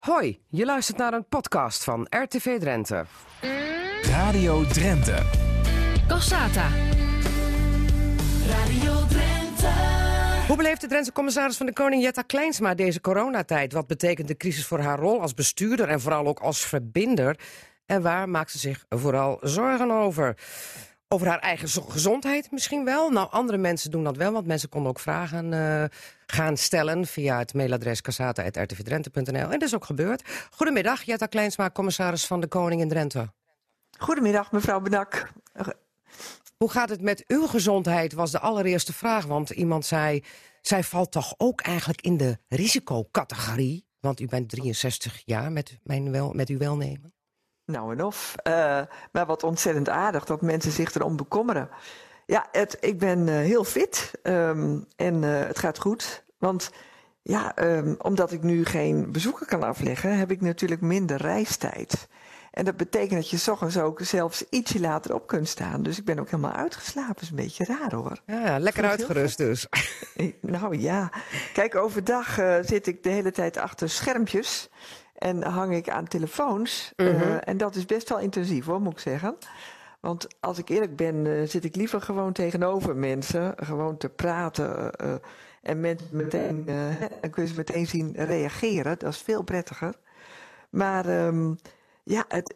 Hoi, je luistert naar een podcast van RTV Drenthe. Radio Drenthe. Cassata. Radio Drenthe. Hoe beleeft de Drentse commissaris van de Koning Jetta Kleinsma deze coronatijd? Wat betekent de crisis voor haar rol als bestuurder en vooral ook als verbinder? En waar maakt ze zich vooral zorgen over? Over haar eigen zo- gezondheid misschien wel. Nou, andere mensen doen dat wel, want mensen konden ook vragen eh, gaan stellen via het mailadres cassata.rtvdrenthe.nl. En dat is ook gebeurd. Goedemiddag, Jetta Kleinsma, commissaris van de Koning in Drenthe. Goedemiddag, mevrouw Benak. Hoe gaat het met uw gezondheid, was de allereerste vraag. Want iemand zei, zij valt toch ook eigenlijk in de risicocategorie? Want u bent 63 jaar met, mijn wel, met uw welnemen. Nou en of. Eh, maar wat ontzettend aardig dat mensen zich erom bekommeren. Ja, het, ik ben eh, heel fit ehm, en eh, het gaat goed. Want ja, ehm, omdat ik nu geen bezoeken kan afleggen, heb ik natuurlijk minder reistijd. En dat betekent dat je 's ochtends ook zelfs ietsje later op kunt staan. Dus ik ben ook helemaal uitgeslapen. Dat is een beetje raar hoor. Ja, ja, lekker uitgerust dus. Nou ja, kijk, overdag zit ik de hele tijd achter schermpjes en hang ik aan telefoons. eh, Mhm. en dat is best wel intensief hoor, moet ik zeggen. Want als ik eerlijk ben, eh, zit ik liever gewoon tegenover mensen, gewoon te praten. eh, en mensen meteen, dan kun je ze meteen zien reageren. Dat is veel prettiger. Maar ehm, ja, het,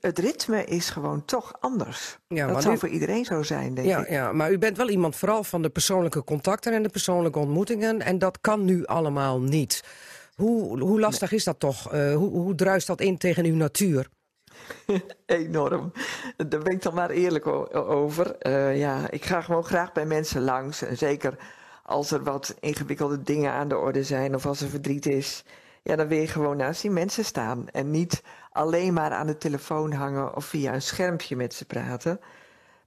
het, ritme is gewoon toch anders. Ja, dat zou voor iedereen zo zijn, denk Ja, ik. ja, maar u bent wel iemand vooral van de persoonlijke contacten en de persoonlijke ontmoetingen. En dat kan nu allemaal niet. Hoe, hoe lastig is dat toch? Eh, hoe, hoe druist dat in tegen uw natuur? Enorm. Daar ben ik dan maar eerlijk over. Eh, ja, ik ga gewoon graag bij mensen langs. En zeker als er wat ingewikkelde dingen aan de orde zijn of als er verdriet is. Ja, dan wil je gewoon naast die mensen staan. En niet alleen maar aan de telefoon hangen of via een schermpje met ze praten.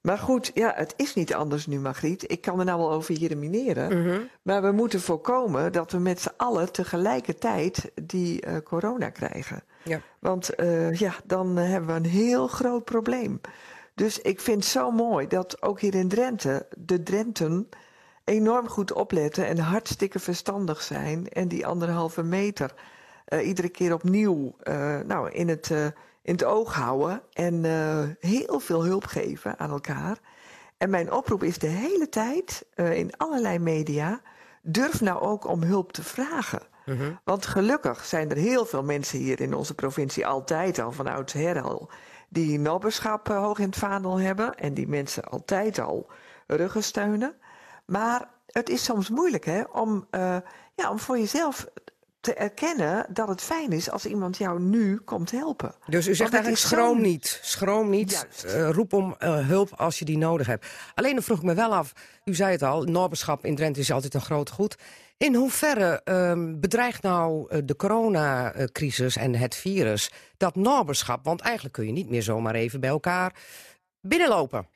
Maar goed, ja, het is niet anders nu, Margriet. Ik kan er nou wel over jeremineren. Maar we moeten voorkomen dat we met z'n allen tegelijkertijd die eh, corona krijgen. Ja. Want eh, ja, dan hebben we een heel groot probleem. Dus ik vind het zo mooi dat ook hier in Drenthe de Drenten enorm goed opletten en hartstikke verstandig zijn. En die anderhalve meter eh, iedere keer opnieuw nou, in, het, in het oog houden. En eh, heel veel hulp geven aan elkaar. En mijn oproep is de hele tijd eh, in allerlei media. Durf nou ook om hulp te vragen. Want gelukkig zijn er heel veel mensen hier in onze provincie altijd al van oudsher al. die nobberschap eh, hoog in het vaandel hebben. En die mensen altijd al ruggen steunen. Maar het is soms moeilijk hè, om, ja, om voor jezelf te erkennen dat het fijn is als iemand jou nu komt helpen. Dus u zegt eigenlijk schroom niet. Schroom niet. Eh, roep om eh, hulp als je die nodig hebt. Alleen dan vroeg ik me wel af. U zei het al, nobberschap in Drenthe is altijd een groot goed. In hoeverre ehm, bedreigt nou eh, de coronacrisis en het virus dat nobberschap? Want eigenlijk kun je niet meer zomaar even bij elkaar binnenlopen.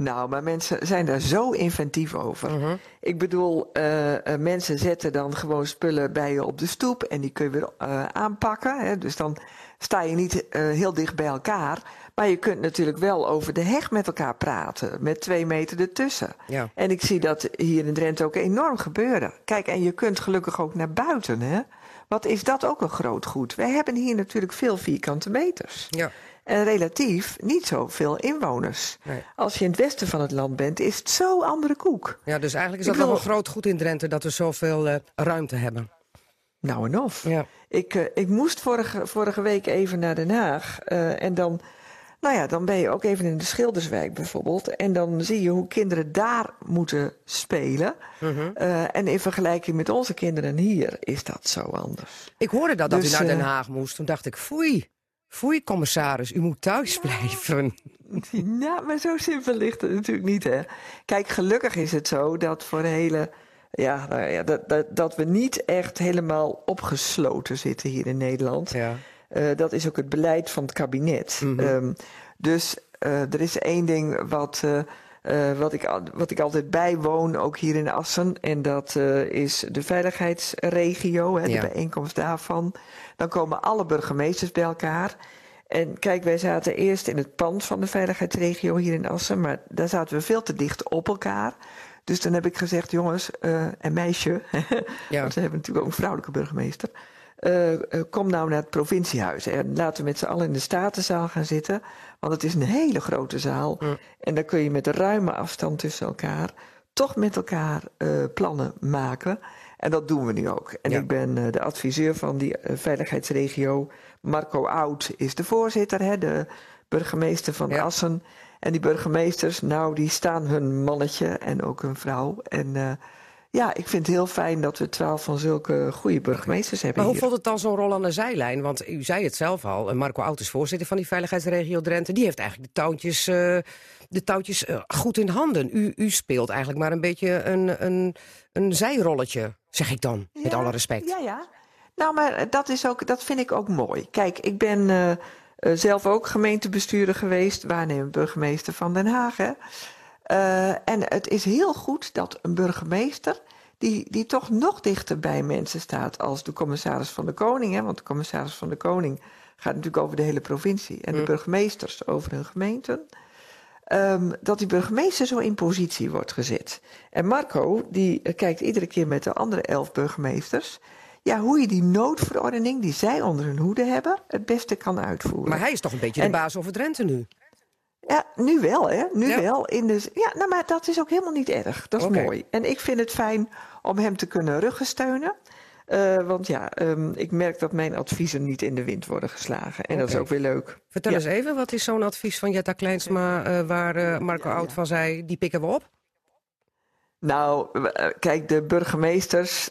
Nou, maar mensen zijn daar zo inventief over. Ik bedoel, eh, eh, mensen zetten dan gewoon spullen bij je op de stoep en die kun je weer eh, aanpakken. Hè? Dus dan sta je niet heel dicht bij elkaar. Maar je kunt natuurlijk wel over de heg met elkaar praten, met twee meter ertussen. Ja. En ik zie dat hier in Drenthe ook enorm gebeuren. Kijk, en je kunt gelukkig ook naar buiten, hè? Wat is dat ook een groot goed? Wij hebben hier natuurlijk veel vierkante meters. Ja. En relatief niet zoveel inwoners. Nee. Als je in het westen van het land bent, is het zo andere koek. ja, dus eigenlijk is dat wel wil- een groot goed in Drenthe dat we zoveel eh, ruimte hebben. Nou en of. Ja. Ik, eh, ik moest vorige, vorige week even naar Den Haag. eh, en dan, nou ja, dan ben je ook even in de Schilderswijk bijvoorbeeld. En dan zie je hoe kinderen daar moeten spelen. Mhm. Eh, en in vergelijking met onze kinderen hier is dat zo anders. Ik hoorde dat, dat Dus, u naar Den eh, Haag moest. Toen dacht ik, foei. Foei, commissaris, u moet thuis blijven. Ja, maar zo simpel ligt het natuurlijk niet, hè. Kijk, gelukkig is het zo dat voor de hele... Ja, nou ja dat, dat, dat we niet echt helemaal opgesloten zitten hier in Nederland. Ja. Eh, dat is ook het beleid van het kabinet. Ehm, dus eh, er is één ding wat, eh, wat, ik, wat ik altijd bijwoon, ook hier in Assen. En dat is de veiligheidsregio, hè, Ja. de bijeenkomst daarvan. Dan komen alle burgemeesters bij elkaar. En kijk, wij zaten eerst in het pand van de veiligheidsregio hier in Assen. Maar daar zaten we veel te dicht op elkaar. Dus dan heb ik gezegd, jongens en meisje, Ja. want ze hebben natuurlijk ook een vrouwelijke burgemeester. Eh, eh, kom nou naar het provinciehuis en laten we met z'n allen in de Statenzaal gaan zitten. Want het is een hele grote zaal. En dan kun je met een ruime afstand tussen elkaar toch met elkaar uh, plannen maken. En dat doen we nu ook. En ik ben de adviseur van die veiligheidsregio. Marco Oud is de voorzitter, hè, de burgemeester van Assen. En die burgemeesters, nou, die staan hun mannetje en ook hun vrouw. En ja, ik vind het heel fijn dat we twaalf van zulke goede burgemeesters hebben. Maar hoe voelt het dan zo'n rol aan de zijlijn? Want u zei het zelf al, Marco Oud is voorzitter van die veiligheidsregio Drenthe. Die heeft eigenlijk de touwtjes, uh, de touwtjes uh, goed in handen. U, u speelt eigenlijk maar een beetje een, een, een zijrolletje, zeg ik dan, met alle respect. Ja, ja. Nou, maar dat, is ook, dat vind ik ook mooi. Kijk, ik ben uh, zelf ook gemeentebestuurder geweest, waarnemend burgemeester van Den Haag. Hè. Uh, en het is heel goed dat een burgemeester, die, die toch nog dichter bij mensen staat als de commissaris van de Koning. Hè, want de commissaris van de Koning gaat natuurlijk over de hele provincie. En de burgemeesters over hun gemeenten. Um, dat die burgemeester zo in positie wordt gezet. En Marco, die kijkt iedere keer met de andere elf burgemeesters. Ja, hoe je die noodverordening die zij onder hun hoede hebben, het beste kan uitvoeren. Maar hij is toch een beetje de baas over Drenthe nu? Ja, nu wel, hè? Nu wel. In de, ja, nou, maar dat is ook helemaal niet erg. Dat is mooi. En ik vind het fijn om hem te kunnen ruggensteunen. Uh, want ja, um, ik merk dat mijn adviezen niet in de wind worden geslagen. En dat is ook weer leuk. Vertel eens even, wat is zo'n advies van Jetta Kleinsma... Uh, waar uh, Marco Oud van zei, die pikken we op? Nou, kijk, de burgemeesters...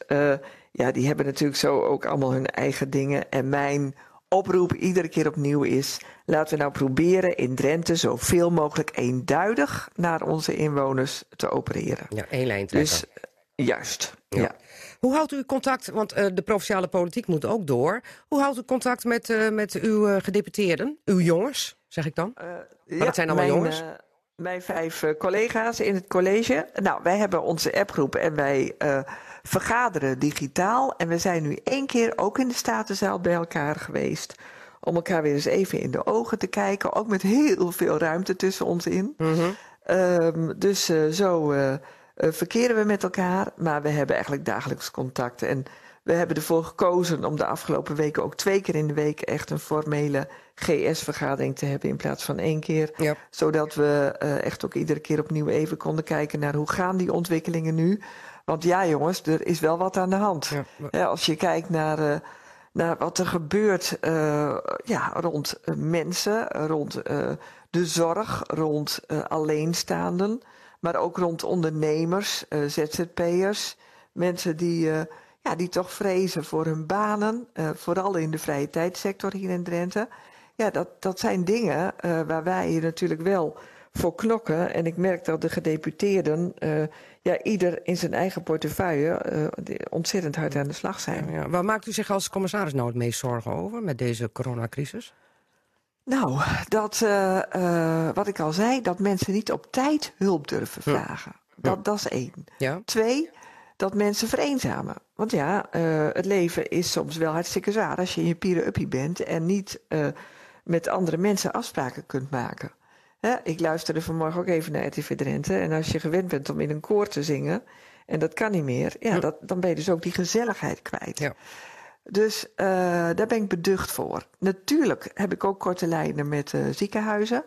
ja, die hebben natuurlijk zo ook allemaal hun eigen dingen. En mijn oproep iedere keer opnieuw is: laten we nou proberen in Drenthe zoveel mogelijk eenduidig naar onze inwoners te opereren. Ja, één lijn trekken. Dus juist. Ja. Hoe houdt u contact, want uh, de provinciale politiek moet ook door. Hoe houdt u contact met, uh, met uw uh, gedeputeerden, uw jongens, zeg ik dan? maar ja, dat zijn allemaal mijn, jongens. mijn vijf collega's in het college. Nou, wij hebben onze appgroep en wij vergaderen digitaal. En we zijn nu één keer ook in de Statenzaal bij elkaar geweest. Om elkaar weer eens even in de ogen te kijken. Ook met heel veel ruimte tussen ons in. Mm dus uh, zo uh, verkeren we met elkaar. Maar we hebben eigenlijk dagelijks contact. En we hebben ervoor gekozen om de afgelopen weken ook twee keer in de week echt een formele GS-vergadering te hebben in plaats van één keer. Zodat we echt ook iedere keer opnieuw even konden kijken naar hoe gaan die ontwikkelingen nu. Want ja, jongens, er is wel wat aan de hand. Ja, als je kijkt naar, uh, naar wat er gebeurt uh, ja, rond uh, mensen, rond de zorg, rond alleenstaanden, maar ook rond ondernemers, ZZP'ers, mensen die, ja, die toch vrezen voor hun banen, vooral in de vrije tijdsector hier in Drenthe. Ja, dat, dat zijn dingen waar wij hier natuurlijk wel voor knokken. En ik merk dat de gedeputeerden, uh, ja, ieder in zijn eigen portefeuille, uh, ontzettend hard aan de slag zijn. Ja. Waar maakt u zich als commissaris nou het meest zorgen over met deze coronacrisis? Nou, dat, uh, wat ik al zei, dat mensen niet op tijd hulp durven vragen. Dat, dat is één. Ja. Twee, dat mensen vereenzamen. Want ja, het leven is soms wel hartstikke zwaar als je in je pieren-uppie bent en niet met andere mensen afspraken kunt maken. Ik luisterde vanmorgen ook even naar RTV Drenthe. En als je gewend bent om in een koor te zingen, en dat kan niet meer, ja, dat, dan ben je dus ook die gezelligheid kwijt. Ja. Dus uh, daar ben ik beducht voor. Natuurlijk heb ik ook korte lijnen met uh, ziekenhuizen.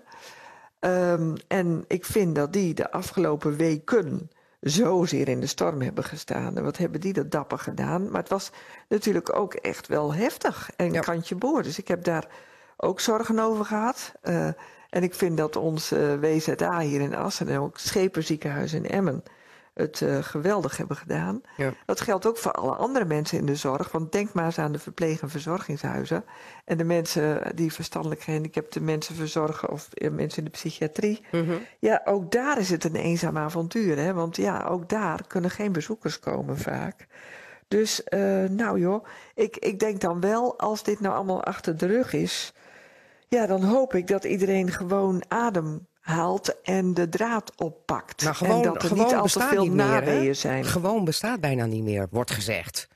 Um, en ik vind dat die de afgelopen weken zozeer in de storm hebben gestaan. En wat hebben die dat dapper gedaan. Maar het was natuurlijk ook echt wel heftig en ja. kantje boord. Dus ik heb daar ook zorgen over gehad. Uh, en ik vind dat ons uh, WZA hier in Assen en ook Schepenziekenhuis in Emmen het uh, geweldig hebben gedaan. Ja. Dat geldt ook voor alle andere mensen in de zorg. Want denk maar eens aan de verpleeg- en verzorgingshuizen. En de mensen die verstandelijk gehandicapte mensen verzorgen... of mensen in de psychiatrie. -hmm. Ja, ook daar is het een eenzaam avontuur. Hè? Want ja, ook daar kunnen geen bezoekers komen vaak. Dus uh, nou joh, ik, ik denk dan wel... als dit nou allemaal achter de rug is... Ja, dan hoop ik dat iedereen gewoon adem haalt en de draad oppakt. Nou, gewoon, en dat er gewoon niet al te bestaat veel niet meer, naweeën zijn. Gewoon bestaat bijna niet meer, wordt gezegd.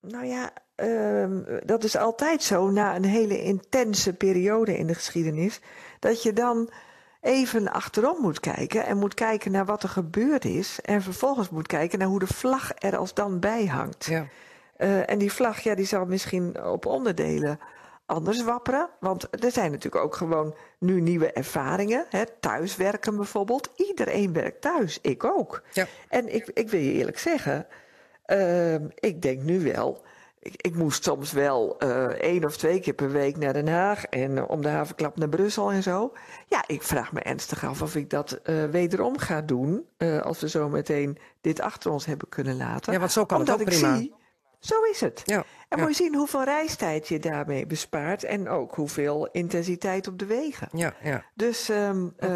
Nou ja, ehm, dat is altijd zo na een hele intense periode in de geschiedenis. Dat je dan even achterom moet kijken en moet kijken naar wat er gebeurd is. En vervolgens moet kijken naar hoe de vlag er als dan bij hangt. Ja. Eh, en die vlag, ja, die zal misschien op onderdelen anders wapperen. Want er zijn natuurlijk ook gewoon nu nieuwe ervaringen. Hè? Thuiswerken bijvoorbeeld. Iedereen werkt thuis. Ik ook. Ja. En ik, ik wil je eerlijk zeggen, ehm, ik denk nu wel. Ik, ik moest soms wel eh, één of twee keer per week naar Den Haag en eh, om de havenklap naar Brussel en zo. Ja, ik vraag me ernstig af of ik dat eh, wederom ga doen. als we zo meteen dit achter ons hebben kunnen laten. Ja, want zo kan het Omdat ook ik prima. zie, zo is het. Ja, En ja. moet je zien hoeveel reistijd je daarmee bespaart. En ook hoeveel intensiteit op de wegen. Ja, ja. Dus ehm, eh,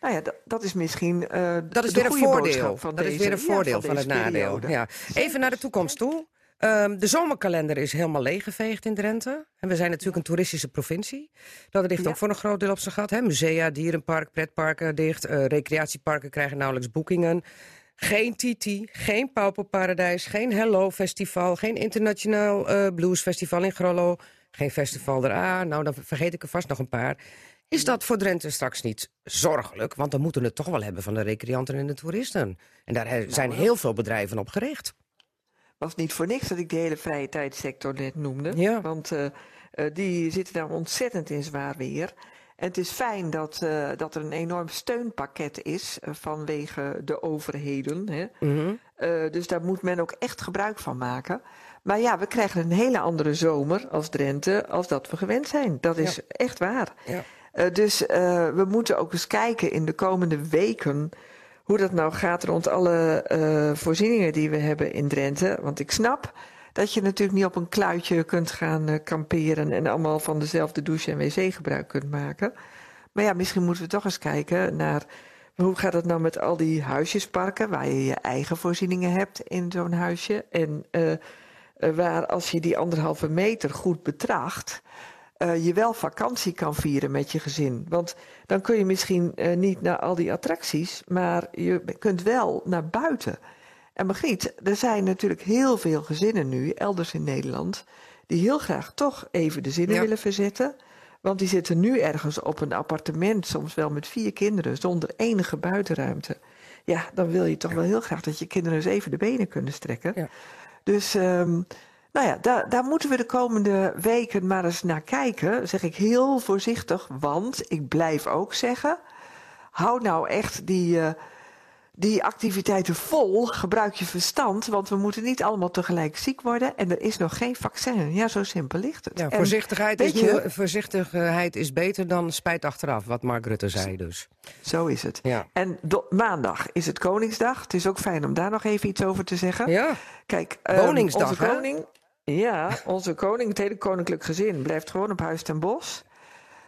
nou ja, dat, is misschien eh Dat is de weer een voordeel. van Dat is weer een ja, voordeel van, het nadeel. Ja. Even naar de toekomst toe. Ehm, de zomerkalender is helemaal leeggeveegd in Drenthe. En we zijn natuurlijk een toeristische provincie. Dat ligt Ja. ook voor een groot deel op zijn gat. Hè? Musea, dierenpark, pretparken dicht. eh, recreatieparken krijgen nauwelijks boekingen. Geen Titi, geen Pauperparadijs, geen Hello Festival... geen Internationaal eh Blues Festival in Grollo... geen Festival er A. Nou, dan vergeet ik er vast nog een paar. Is dat voor Drenthe straks niet zorgelijk? Want dan moeten we het toch wel hebben van de recreanten en de toeristen. En daar he- zijn heel veel bedrijven op gericht. was niet voor niks dat ik de hele vrije tijdsector net noemde. Ja. Want eh, eh, die zitten daar ontzettend in zwaar weer. En het is fijn dat, eh, dat er een enorm steunpakket is eh, vanwege de overheden. Hè. Mhm. Eh, dus daar moet men ook echt gebruik van maken. Maar ja, we krijgen een hele andere zomer als Drenthe als dat we gewend zijn. Dat is echt waar. Ja. Dus we moeten ook eens kijken in de komende weken hoe dat nou gaat rond alle voorzieningen die we hebben in Drenthe. Want ik snap dat je natuurlijk niet op een kluitje kunt gaan eh, kamperen en allemaal van dezelfde douche en wc gebruik kunt maken. Maar ja, misschien moeten we toch eens kijken naar hoe gaat het nou met al die huisjesparken waar je je eigen voorzieningen hebt in zo'n huisje. En eh, eh, waar als je die anderhalve meter goed betracht, je wel vakantie kan vieren met je gezin. Want dan kun je misschien niet naar al die attracties, maar je kunt wel naar buiten. En Margriet, er zijn natuurlijk heel veel gezinnen nu, elders in Nederland, die heel graag toch even de zinnen Ja. willen verzetten. Want die zitten nu ergens op een appartement, soms wel met vier kinderen, zonder enige buitenruimte. Ja, dan wil je toch wel heel graag dat je kinderen eens even de benen kunnen strekken. Ja. Dus ehm, nou ja, daar, daar moeten we de komende weken maar eens naar kijken. Zeg ik heel voorzichtig, want ik blijf ook zeggen: hou nou echt die, eh, die activiteiten vol. Gebruik je verstand, want we moeten niet allemaal tegelijk ziek worden. En er is nog geen vaccin. Ja, zo simpel ligt het. Ja, En voorzichtigheid, is je- voorzichtigheid is beter dan spijt achteraf, wat Mark Rutte zei dus. Zo is het. Ja. En do- maandag is het Koningsdag. Het is ook fijn om daar nog even iets over te zeggen. Ja, Kijk, ehm, Woningsdag, onze hè? koning, ja, onze koning, het hele koninklijk gezin, blijft gewoon op Huis ten Bosch.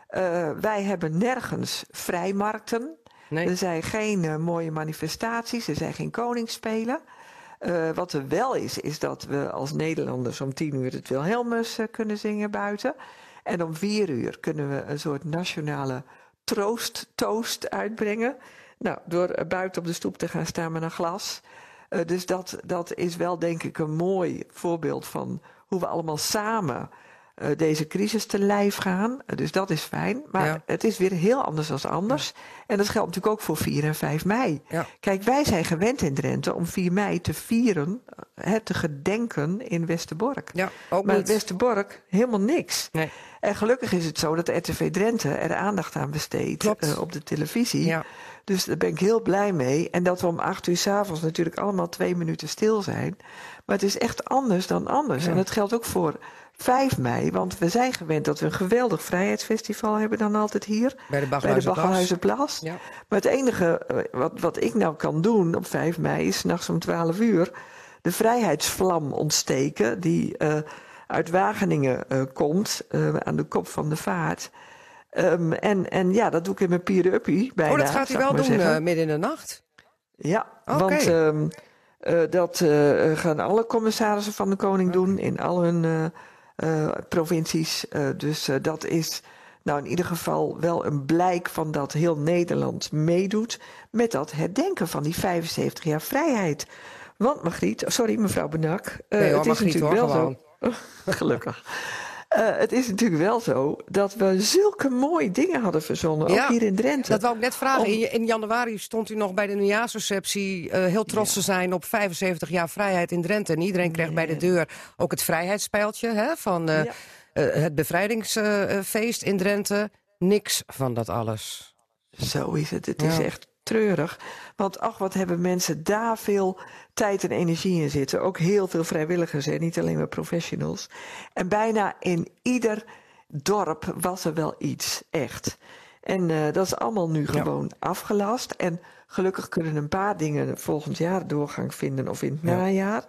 Eh, wij hebben nergens vrijmarkten. Nee. Er zijn geen eh, mooie manifestaties, er zijn geen koningsspelen. Eh, wat er wel is, is dat we als Nederlanders om tien uur het Wilhelmus eh, kunnen zingen buiten. En om vier uur kunnen we een soort nationale troosttoast uitbrengen. Nou, door buiten op de stoep te gaan staan met een glas. Dus dat, dat is wel denk ik een mooi voorbeeld van hoe we allemaal samen deze crisis te lijf gaan. Eh, dus dat is fijn. Maar Ja. het is weer heel anders dan anders. En dat geldt natuurlijk ook voor 4 en 5 mei. Ja. Kijk, wij zijn gewend in Drenthe om 4 mei te vieren, eh, te gedenken in Westerbork. Ja, ook maar niet. Westerbork helemaal niks. Nee. En gelukkig is het zo dat de RTV Drenthe er aandacht aan besteedt eh, op de televisie. Ja. Dus daar ben ik heel blij mee. En dat we om acht uur s'avonds natuurlijk allemaal twee minuten stil zijn. Maar het is echt anders dan anders. Ja. En dat geldt ook voor 5 mei. Want we zijn gewend dat we een geweldig vrijheidsfestival hebben dan altijd hier. Bij de Baggerhuizenplas. Ja. Maar het enige eh, wat, wat ik nou kan doen op 5 mei is s'nachts om 12 uur de vrijheidsvlam ontsteken. Die eh, uit Wageningen eh, komt, aan de kop van de vaart. Ehm, en, en ja, dat doe ik in mijn pier-uppie bijna. Oh, dat gaat hij wel doen midden in de nacht? Ja, want ehm, eh, dat gaan alle commissarissen van de Koning doen in al hun provincies. Eh, dus eh, dat is nou in ieder geval wel een blijk van dat heel Nederland meedoet met dat herdenken van die 75 jaar vrijheid. Want Margriet, sorry mevrouw Benak, eh, Nee hoor, het is Margriet, natuurlijk wel zo. Gelukkig. Eh, het is natuurlijk wel zo dat we zulke mooie dingen hadden verzonnen, Ja, ook hier in Drenthe. Dat wou ik net vragen. Om- In, in januari stond u nog bij de nieuwjaarsreceptie eh, heel trots te zijn op 75 jaar vrijheid in Drenthe. En iedereen kreeg bij de deur ook het vrijheidspijltje hè, van eh, Ja. het bevrijdingsfeest in Drenthe. Niks van dat alles. Zo is het. Het is echt treurig. Want ach, wat hebben mensen daar veel tijd en energie in zitten. Ook heel veel vrijwilligers, hè? niet alleen maar professionals. En bijna in ieder dorp was er wel iets, echt. En eh, dat is allemaal nu gewoon afgelast. En gelukkig kunnen een paar dingen volgend jaar doorgang vinden of in het Ja. najaar.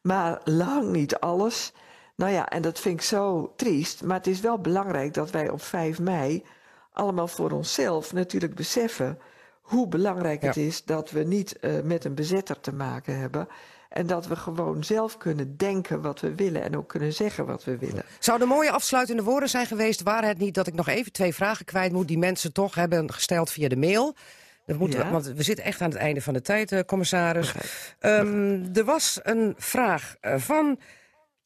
Maar lang niet alles. Nou ja, en dat vind ik zo triest. Maar het is wel belangrijk dat wij op 5 mei allemaal voor onszelf natuurlijk beseffen hoe belangrijk het is dat we niet eh, met een bezetter te maken hebben. En dat we gewoon zelf kunnen denken wat we willen en ook kunnen zeggen wat we willen. Zouden mooie afsluitende woorden zijn geweest, waren het niet dat ik nog even twee vragen kwijt moet die mensen toch hebben gesteld via de mail. Dat moeten we, want we zitten echt aan het einde van de tijd, eh, commissaris. Ehm, er was een vraag eh, van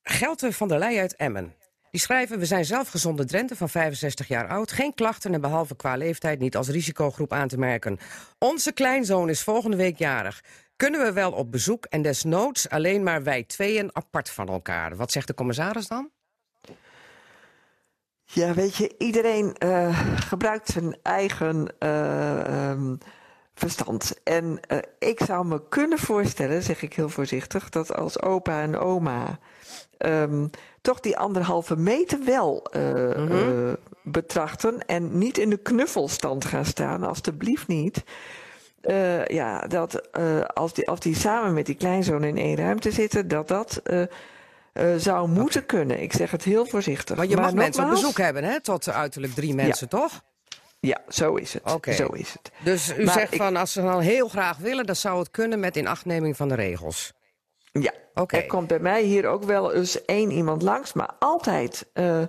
Gelter van der Leij uit Emmen. Die schrijven, we zijn zelf gezonde Drenthe van 65 jaar oud. Geen klachten en behalve qua leeftijd niet als risicogroep aan te merken. Onze kleinzoon is volgende week jarig. Kunnen we wel op bezoek en desnoods alleen maar wij tweeën apart van elkaar? Wat zegt de commissaris dan? Ja, weet je, iedereen eh, gebruikt zijn eigen eh, ehm, verstand. En eh, ik zou me kunnen voorstellen, zeg ik heel voorzichtig, dat als opa en oma ehm, toch die anderhalve meter wel eh, eh, betrachten en niet in de knuffelstand gaan staan, alstublieft niet. Ja, dat als, die, als die samen met die kleinzoon in één ruimte zitten, dat dat zou moeten kunnen. Ik zeg het heel voorzichtig. Maar je mag mensen op bezoek hebben, hè? Tot uiterlijk drie mensen, toch? Ja, zo is het. Zo is het. Dus u Maar zegt ik- van als ze dan heel graag willen, dan zou het kunnen met inachtneming van de regels. Ja, Oké. er komt bij mij hier ook wel eens één iemand langs, maar altijd eh,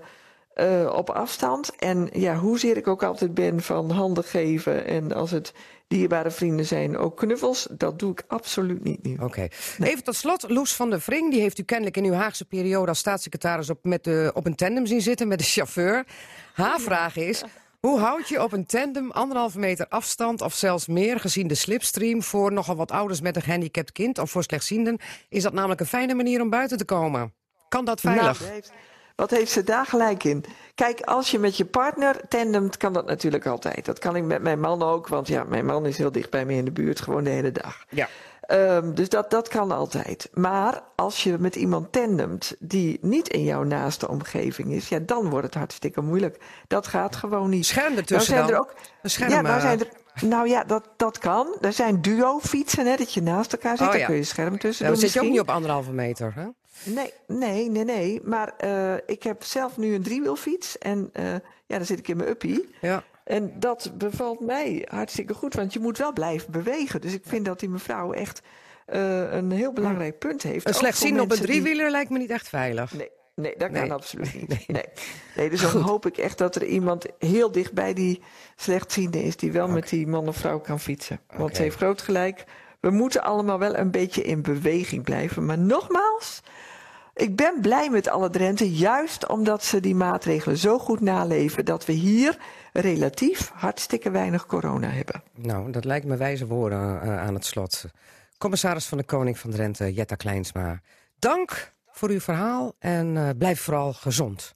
eh, op afstand. En ja, hoezeer ik ook altijd ben van handen geven en als het dierbare vrienden zijn, ook knuffels, dat doe ik absoluut niet nu. Oké. Even tot slot, Loes van der Vring, die heeft u kennelijk in uw Haagse periode als staatssecretaris op, met de, op een tandem zien zitten met de chauffeur. Haar vraag is. Hoe houd je op een tandem anderhalve meter afstand of zelfs meer gezien de slipstream voor nogal wat ouders met een gehandicapt kind of voor slechtzienden? Is dat namelijk een fijne manier om buiten te komen? Kan dat veilig? Nou, wat heeft- wat heeft ze daar gelijk in? Kijk, als je met je partner tandemt, kan dat natuurlijk altijd. Dat kan ik met mijn man ook, want ja, mijn man is heel dicht bij me in de buurt, gewoon de hele dag. Ja. Ehm, dus dat, dat kan altijd. Maar als je met iemand tandemt die niet in jouw naaste omgeving is, ja, dan wordt het hartstikke moeilijk. Dat gaat gewoon niet. Scherm ertussen nou zijn dan? er ook. Een scherm, ja, nou eh, zijn er. Nou ja, dat, dat kan. Er zijn duo-fietsen, hè, dat je naast elkaar zit. Oh, Daar kun je scherm tussen dan zit je ook niet op anderhalve meter. Hè? Nee, nee, nee, nee. Maar eh, ik heb zelf nu een driewielfiets. En eh, ja, dan zit ik in mijn uppie. Ja. En dat bevalt mij hartstikke goed, want je moet wel blijven bewegen. Dus ik vind dat die mevrouw echt eh, een heel belangrijk punt heeft. Een Ook voor slechtziende op een die- driewieler lijkt me niet echt veilig. Nee, nee, dat kan Nee. absoluut niet. Nee. Nee. dus dan hoop ik echt dat er iemand heel dicht bij die slechtziende is... die wel met die man of vrouw kan fietsen. Want ze heeft groot gelijk. We moeten allemaal wel een beetje in beweging blijven. Maar nogmaals, ik ben blij met alle Drenthe... juist omdat ze die maatregelen zo goed naleven... dat we hier relatief hartstikke weinig corona hebben. Nou, dat lijkt me wijze woorden eh, aan het slot. Commissaris van de Koning van Drenthe, Jetta Kleinsma. Dank voor uw verhaal en eh, blijf vooral gezond.